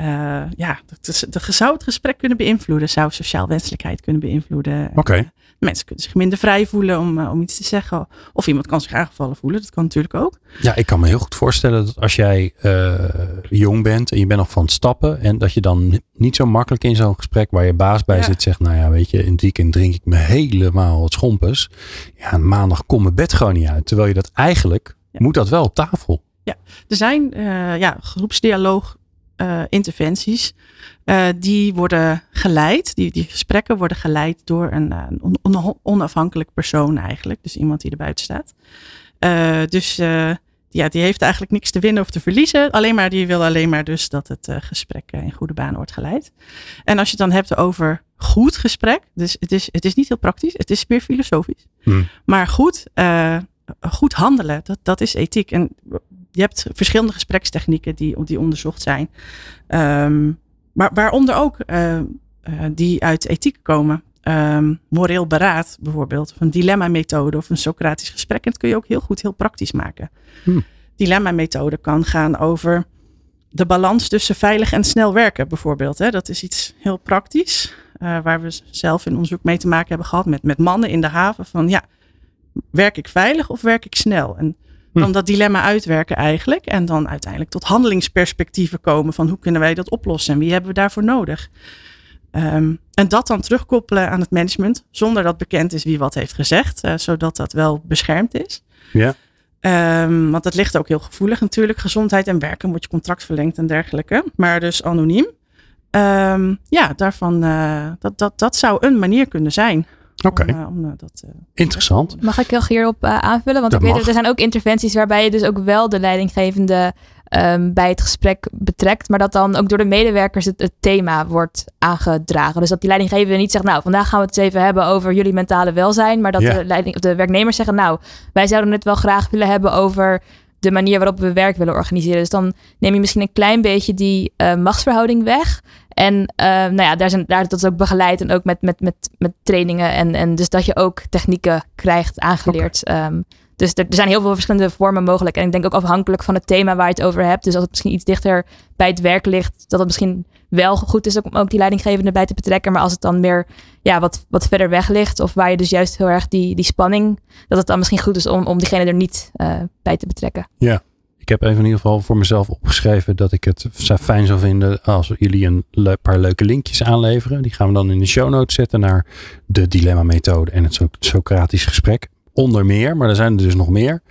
uh, ja, dat, dat zou het gesprek kunnen beïnvloeden, zou sociaal wenselijkheid kunnen beïnvloeden. Oké. Mensen kunnen zich minder vrij voelen om, uh, om iets te zeggen. Of iemand kan zich aangevallen voelen, dat kan natuurlijk ook. Ja, ik kan me heel goed voorstellen dat als jij uh, jong bent en je bent nog van het stappen. En dat je dan niet zo makkelijk in zo'n gesprek waar je baas bij ja. zit zegt. Nou ja, weet je, in het weekend drink ik me helemaal het schompers. Ja, maandag komt mijn bed gewoon niet uit. Terwijl je dat eigenlijk, ja. moet dat wel op tafel. Ja, er zijn ja, groepsdialoog uh, interventies. Uh, die worden geleid, die, die gesprekken worden geleid door een, een on, onafhankelijk persoon eigenlijk. Dus iemand die er buiten staat. Dus ja, die heeft eigenlijk niks te winnen of te verliezen. Alleen maar, die wil alleen maar dus dat het gesprek in goede baan wordt geleid. En als je het dan hebt over goed gesprek. Dus het is, het is niet heel praktisch, het is meer filosofisch. Hmm. Maar goed, goed handelen, dat, dat is ethiek. En je hebt verschillende gesprekstechnieken die, die onderzocht zijn. Um, maar waaronder ook uh, uh, die uit ethiek komen. Um, moreel beraad bijvoorbeeld, of een dilemma-methode of een Socratisch gesprek. En dat kun je ook heel goed, heel praktisch maken. Hmm. Dilemma-methode kan gaan over de balans tussen veilig en snel werken bijvoorbeeld. Hè. Dat is iets heel praktisch, uh, waar we zelf in onderzoek mee te maken hebben gehad met, met mannen in de haven. Van ja, werk ik veilig of werk ik snel? En dan dat dilemma uitwerken eigenlijk. En dan uiteindelijk tot handelingsperspectieven komen van hoe kunnen wij dat oplossen en wie hebben we daarvoor nodig. Um, en dat dan terugkoppelen aan het management, zonder dat bekend is wie wat heeft gezegd, uh, zodat dat wel beschermd is. Ja. Um, want dat ligt ook heel gevoelig natuurlijk. Gezondheid en werken wordt je contract verlengd en dergelijke. Maar dus anoniem. Um, ja, daarvan, uh, dat, dat, dat zou een manier kunnen zijn. Oké. Okay. Uh, uh, Interessant. Mag ik heel hierop uh, aanvullen? Want dat ik weet dat er zijn ook interventies waarbij je dus ook wel de leidinggevende um, bij het gesprek betrekt. Maar dat dan ook door de medewerkers het, het, thema wordt aangedragen. Dus dat die leidinggevende niet zegt, nou vandaag gaan we het eens even hebben over jullie mentale welzijn. Maar dat de, leiding, de werknemers zeggen, nou wij zouden het wel graag willen hebben over de manier waarop we werk willen organiseren. Dus dan neem je misschien een klein beetje die uh, machtsverhouding weg. En uh, nou ja, daar, zijn, daar dat is ook begeleid en ook met, met, met, met trainingen. En, en dus dat je ook technieken krijgt aangeleerd. Okay. Um, dus er, er, zijn heel veel verschillende vormen mogelijk. En ik denk ook afhankelijk van het thema waar je het over hebt. Dus als het misschien iets dichter bij het werk ligt, dat het misschien wel goed is om ook die leidinggevende bij te betrekken. Maar als het dan meer ja, wat, wat verder weg ligt, of waar je dus juist heel erg die, die spanning, dat het dan misschien goed is om, om diegene er niet uh, bij te betrekken. Ja, ik heb even in ieder geval voor mezelf opgeschreven dat ik het fijn zou vinden als jullie een paar leuke linkjes aanleveren. Die gaan we dan in de show notes zetten naar de dilemma methode en het Socratisch gesprek. Onder meer, maar er zijn er dus nog meer.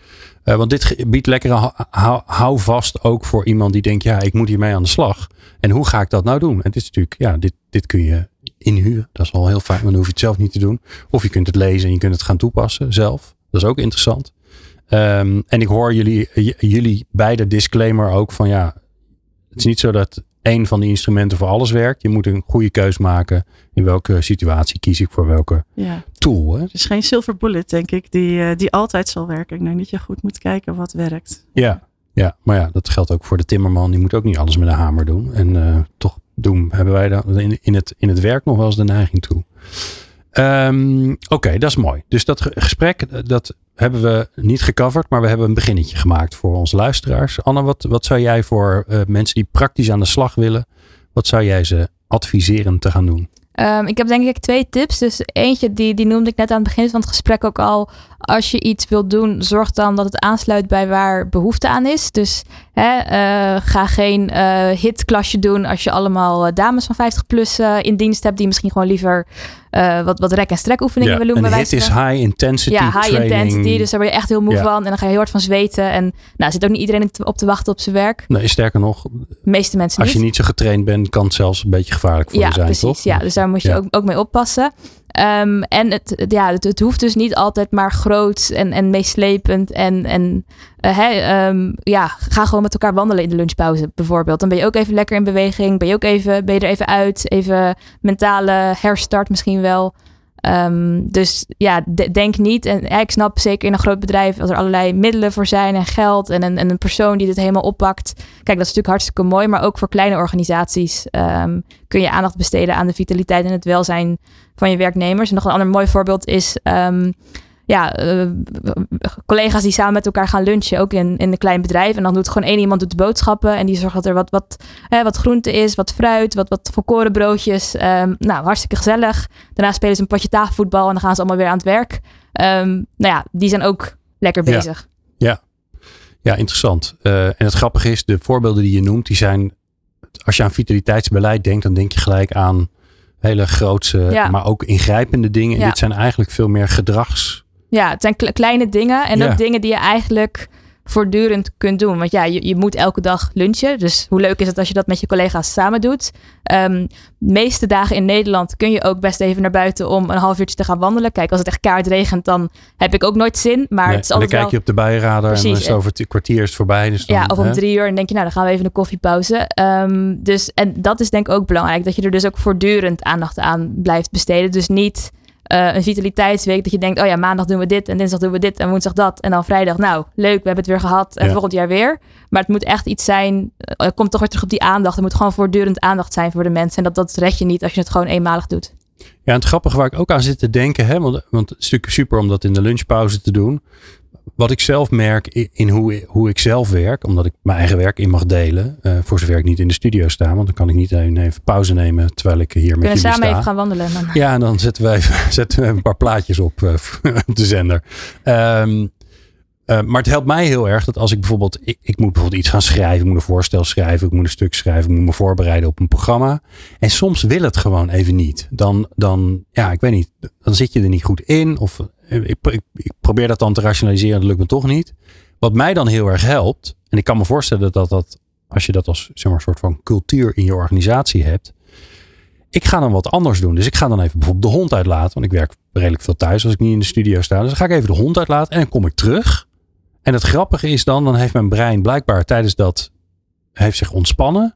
Uh, want dit biedt lekkere hou, hou vast ook voor iemand die denkt, ja, ik moet hiermee aan de slag. En hoe ga ik dat nou doen? En het is natuurlijk, ja, dit, dit kun je inhuren. Dat is wel heel fijn, maar dan hoef je het zelf niet te doen. Of je kunt het lezen en je kunt het gaan toepassen zelf. Dat is ook interessant. Um, en ik hoor jullie, jullie beide disclaimer ook van ja, het is niet zo dat één van die instrumenten voor alles werkt. Je moet een goede keus maken. In welke situatie kies ik voor welke ja. tool. Hè? Er is geen silver bullet, denk ik, die, uh, die altijd zal werken. Ik denk dat je goed moet kijken wat werkt. Ja, ja, maar ja, dat geldt ook voor de timmerman. Die moet ook niet alles met een hamer doen. En uh, toch doen, hebben wij daar in, in, het, in het werk nog wel eens de neiging toe. Um, Oké, dat is mooi. Dus dat gesprek, dat hebben we niet gecoverd, maar we hebben een beginnetje gemaakt voor onze luisteraars. Anne, wat, wat zou jij voor uh, mensen die praktisch aan de slag willen, wat zou jij ze adviseren te gaan doen? Um, ik heb denk ik twee tips. Dus eentje, die, die noemde ik net aan het begin van het gesprek ook al. Als je iets wilt doen, zorg dan dat het aansluit bij waar behoefte aan is. Dus hè, uh, ga geen uh, hitklasje doen als je allemaal dames van 50 plus in dienst hebt. Die misschien gewoon liever wat, wat rek- en strekoefeningen ja, willen doen. Een hit is high intensity Ja, high training. intensity. Dus daar word je echt heel moe van. En dan ga je heel hard van zweten. En nou, zit ook niet iedereen op te wachten op zijn werk. Nee, sterker nog. De meeste mensen Als niet. je niet zo getraind bent, kan het zelfs een beetje gevaarlijk voor ja, je zijn, precies, toch? Ja, dus daar moet je ja. ook, ook mee oppassen. Um, en het, ja, het, hoeft dus niet altijd maar groot en, en meeslepend. En, en uh, ja, ga gewoon met elkaar wandelen in de lunchpauze bijvoorbeeld. Dan ben je ook even lekker in beweging. Ben je ook even, ben je er even uit. Even mentale herstart misschien wel. Ehm, dus ja, denk niet. En ik snap zeker in een groot bedrijf als er allerlei middelen voor zijn en geld en een, en een persoon die dit helemaal oppakt. Kijk, dat is natuurlijk hartstikke mooi. Maar ook voor kleine organisaties ehm, kun je aandacht besteden aan de vitaliteit en het welzijn van je werknemers. En nog een ander mooi voorbeeld is. Um, ja, uh, collega's die samen met elkaar gaan lunchen, ook in, in een klein bedrijf. En dan doet gewoon één iemand doet de boodschappen en die zorgt dat er wat, wat, hè, wat groente is, wat fruit, wat, wat volkorenbroodjes. Um, nou, hartstikke gezellig. Daarna spelen ze een potje tafelvoetbal en dan gaan ze allemaal weer aan het werk. Um, nou ja, die zijn ook lekker bezig. Ja, ja. ja interessant. Uh, en het grappige is, de voorbeelden die je noemt, die zijn, als je aan vitaliteitsbeleid denkt, dan denk je gelijk aan hele grootse, ja. maar ook ingrijpende dingen. En dit zijn eigenlijk veel meer gedrags ja, het zijn kleine dingen en ook dingen die je eigenlijk voortdurend kunt doen. Want ja, je, je moet elke dag lunchen. Dus hoe leuk is het als je dat met je collega's samen doet? Um, de meeste dagen in Nederland kun je ook best even naar buiten om een half uurtje te gaan wandelen. Kijk, als het echt kaart regent, dan heb ik ook nooit zin. Maar het is altijd dan kijk je op de Precies. en dan is het over het kwartier is voorbij. Dus dan, ja, of om drie uur en denk je, nou dan gaan we even een koffiepauze. Um, dus, en dat is denk ik ook belangrijk. Dat je er dus ook voortdurend aandacht aan blijft besteden. Dus niet uh, een vitaliteitsweek. Dat je denkt, oh ja, maandag doen we dit en dinsdag doen we dit en woensdag dat. En dan vrijdag, nou, leuk, we hebben het weer gehad. En volgend jaar weer. Maar het moet echt iets zijn, uh, komt toch weer terug op die aandacht. Er moet gewoon voortdurend aandacht zijn voor de mensen. En dat, dat red je niet als je het gewoon eenmalig doet. Ja, en het grappige waar ik ook aan zit te denken, hè, want, want het is natuurlijk super om dat in de lunchpauze te doen wat ik zelf merk in hoe, hoe ik zelf werk, omdat ik mijn eigen werk in mag delen, uh, voor zover ik niet in de studio sta, want dan kan ik niet even, pauze nemen terwijl ik hier met jullie sta. Kunnen samen even gaan wandelen. Dan. Ja, en dan zetten we even, zetten we een paar plaatjes op uh, de zender. Um, uh, maar het helpt mij heel erg dat als ik bijvoorbeeld, ik, ik, moet bijvoorbeeld iets gaan schrijven, ik moet een voorstel schrijven, ik moet een stuk schrijven, ik moet me voorbereiden op een programma. En soms wil het gewoon even niet. Dan, dan ja, ik weet niet, dan zit je er niet goed in of ik, ik, ik, probeer dat dan te rationaliseren, dat lukt me toch niet. Wat mij dan heel erg helpt, en ik kan me voorstellen dat dat, als je dat als zeg maar, soort van cultuur in je organisatie hebt. Ik ga dan wat anders doen. Dus ik ga dan even bijvoorbeeld de hond uitlaten. Want ik werk redelijk veel thuis als ik niet in de studio sta. Dus ga ik even de hond uitlaten en dan kom ik terug. En het grappige is dan, dan heeft mijn brein blijkbaar tijdens dat, heeft zich ontspannen.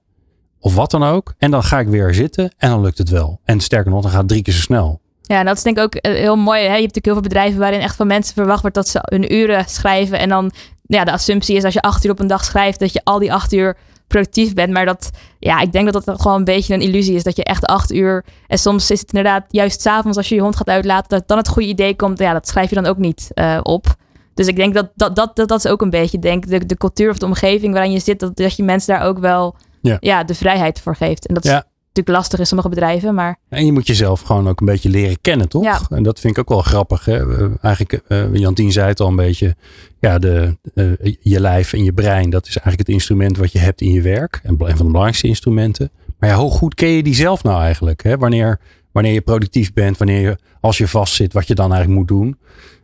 Of wat dan ook. En dan ga ik weer zitten en dan lukt het wel. En sterker nog, dan gaat het drie keer zo snel. Ja, en dat is denk ik ook eh, heel mooi. Hè? Je hebt natuurlijk heel veel bedrijven waarin echt van mensen verwacht wordt dat ze hun uren schrijven. En dan, ja, de assumptie is als je acht uur op een dag schrijft, dat je al die acht uur productief bent. Maar dat, ja, ik denk dat dat gewoon een beetje een illusie is. Dat je echt acht uur, en soms is het inderdaad juist s'avonds als je je hond gaat uitlaten, dat dan het goede idee komt. Ja, dat schrijf je dan ook niet uh, op. Dus ik denk dat dat, dat, dat, dat is ook een beetje, denk de, de cultuur of de omgeving waarin je zit, dat, dat je mensen daar ook wel ja. ja de vrijheid voor geeft. En dat ja natuurlijk lastig in sommige bedrijven. Maar... En je moet jezelf gewoon ook een beetje leren kennen, toch? Ja. En dat vind ik ook wel grappig. Hè? Eigenlijk, uh, Jantien zei het al een beetje. Ja, de, uh, je lijf en je brein, dat is eigenlijk het instrument wat je hebt in je werk. En een van de belangrijkste instrumenten. Maar ja, hoe goed ken je die zelf nou eigenlijk? Hè? Wanneer, wanneer je productief bent, wanneer je, als je vastzit, wat je dan eigenlijk moet doen.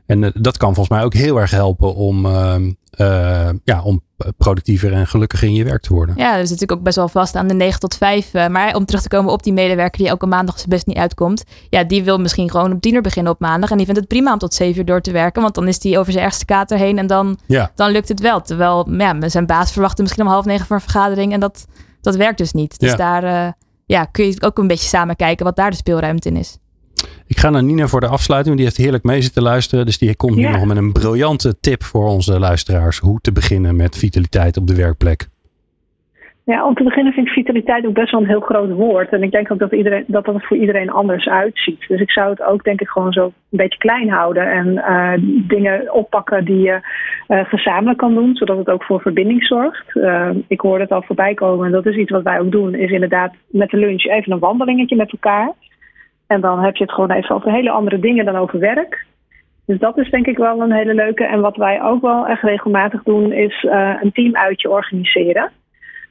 En uh, dat kan volgens mij ook heel erg helpen om, ehm, uh, ja, om productiever en gelukkiger in je werk te worden. Ja, dat is natuurlijk ook best wel vast aan de 9 tot 5. Uh, maar om terug te komen op die medewerker die elke maandag zijn best niet uitkomt. Ja, die wil misschien gewoon op 10 uur beginnen op maandag. En die vindt het prima om tot 7 uur door te werken. Want dan is die over zijn ergste kater heen en dan, ja. dan lukt het wel. Terwijl ja, zijn baas verwachtte misschien om half negen voor een vergadering. En dat, dat werkt dus niet. Dus ja. daar ja, kun je ook een beetje samen kijken wat daar de speelruimte in is. Ik ga naar Nina voor de afsluiting. Die heeft heerlijk mee zitten luisteren. Dus die komt nu nog met een briljante tip voor onze luisteraars. Hoe te beginnen met vitaliteit op de werkplek. Ja, om te beginnen vind ik vitaliteit ook best wel een heel groot woord. En ik denk ook dat, iedereen, dat het voor iedereen anders uitziet. Dus ik zou het ook denk ik gewoon zo een beetje klein houden. En uh, dingen oppakken die je uh, gezamenlijk kan doen. Zodat het ook voor verbinding zorgt. Uh, ik hoorde het al voorbij komen. En dat is iets wat wij ook doen. Is inderdaad met de lunch even een wandelingetje met elkaar. En dan heb je het gewoon even over hele andere dingen dan over werk. Dus dat is denk ik wel een hele leuke. En wat wij ook wel echt regelmatig doen, is uh, een teamuitje organiseren.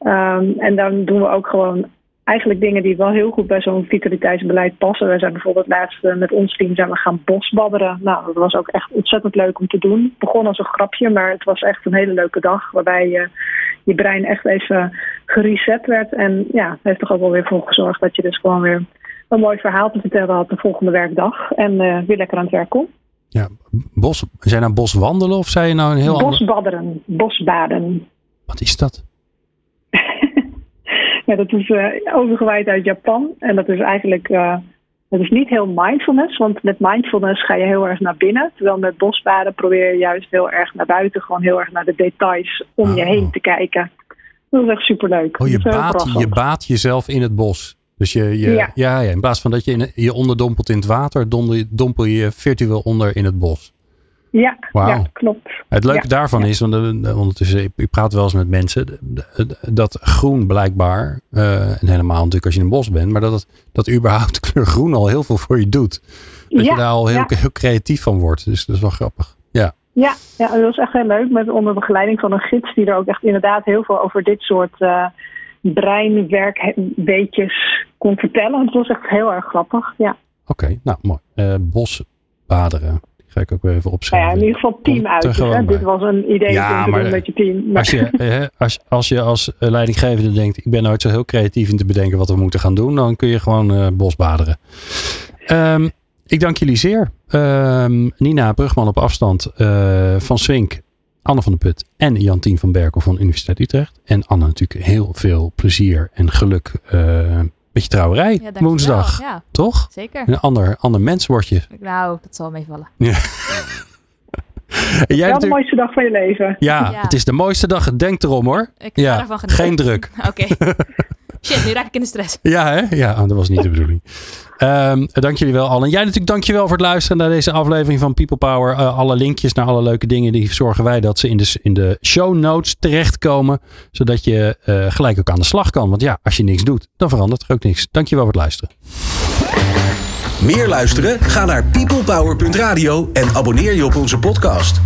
Um, en dan doen we ook gewoon eigenlijk dingen die wel heel goed bij zo'n vitaliteitsbeleid passen. We zijn bijvoorbeeld laatst uh, met ons team zijn we gaan bosbadderen. Nou, dat was ook echt ontzettend leuk om te doen. Het begon als een grapje, maar het was echt een hele leuke dag. Waarbij je, je brein echt even gereset werd. En ja, heeft toch ook wel weer voor gezorgd dat je dus gewoon weer een mooi verhaal te vertellen had de volgende werkdag. En uh, weer lekker aan het werk kom. Ja, bos, zijn nou bos wandelen of zijn je nou een heel Bosbadderen, ander... bosbaden. Wat is dat? ja, dat is uh, overgewaaid uit Japan. En dat is eigenlijk uh, Het is niet heel mindfulness, want met mindfulness ga je heel erg naar binnen. Terwijl met bosbaden probeer je juist heel erg naar buiten, gewoon heel erg naar de details om je Oh. heen te kijken. Dat is echt superleuk. Oh, je Dat baat, je baat jezelf in het bos. Dus je, je ja. Ja. Ja, in plaats van dat je in, je onderdompelt in het water, dompel je, dompel je virtueel onder in het bos. Ja, ja, klopt. Het leuke Ja, daarvan is, want eh, ondertussen, ik, praat wel eens met mensen, dat groen blijkbaar, eh, en helemaal natuurlijk als je in een bos bent, maar dat, het, dat überhaupt de kleur groen al heel veel voor je doet. Dat je daar al heel, heel creatief van wordt. Dus dat is wel grappig. Ja, Ja, ja, dat was echt heel leuk. Met onder begeleiding van een gids die er ook echt inderdaad heel veel over dit soort eh breinwerkweetjes kon vertellen. Het was echt heel erg grappig. Ja, oké. nou, mooi. Eh bosbaderen. Die ga ik ook weer even nou opschrijven. ja in ieder geval team uit. Hè? Dit was een idee Ja, om te maar doen met je team. Maar- Als je, eh, als, als je als eh, leidinggevende denkt, ik ben nooit zo heel creatief in te bedenken wat we moeten gaan doen, dan kun je gewoon eh, bosbaderen. Ehm, ik dank jullie zeer. Ehm, Nina Brugman op afstand eh, van Swink, Anne van der Put en Jantien van Berkel van Universiteit Utrecht. En Anne natuurlijk heel veel plezier en geluk eh met je trouwerij Ja, woensdag. Ja, Toch? zeker. Een ander, ander mens word je. Nou, dat zal meevallen. En jij Wel de natuurlijk- mooiste dag van je leven. ja, Ja. het is de mooiste dag. Denk erom hoor. Ik Ja, geen druk. Oké. Shit, nu raak ik in de stress. Ja, hè? Ja, oh, dat was niet de bedoeling. Ehm, dank jullie wel, Allen. Jij natuurlijk dankjewel voor het luisteren naar deze aflevering van People Power. Eh, alle linkjes naar alle leuke dingen, die zorgen wij dat ze in de, in de show notes terechtkomen. Zodat je eh, gelijk ook aan de slag kan. Want ja, als je niks doet, dan verandert er ook niks. Dankjewel voor het luisteren. Meer luisteren? Ga naar peoplepower.radio en abonneer je op onze podcast.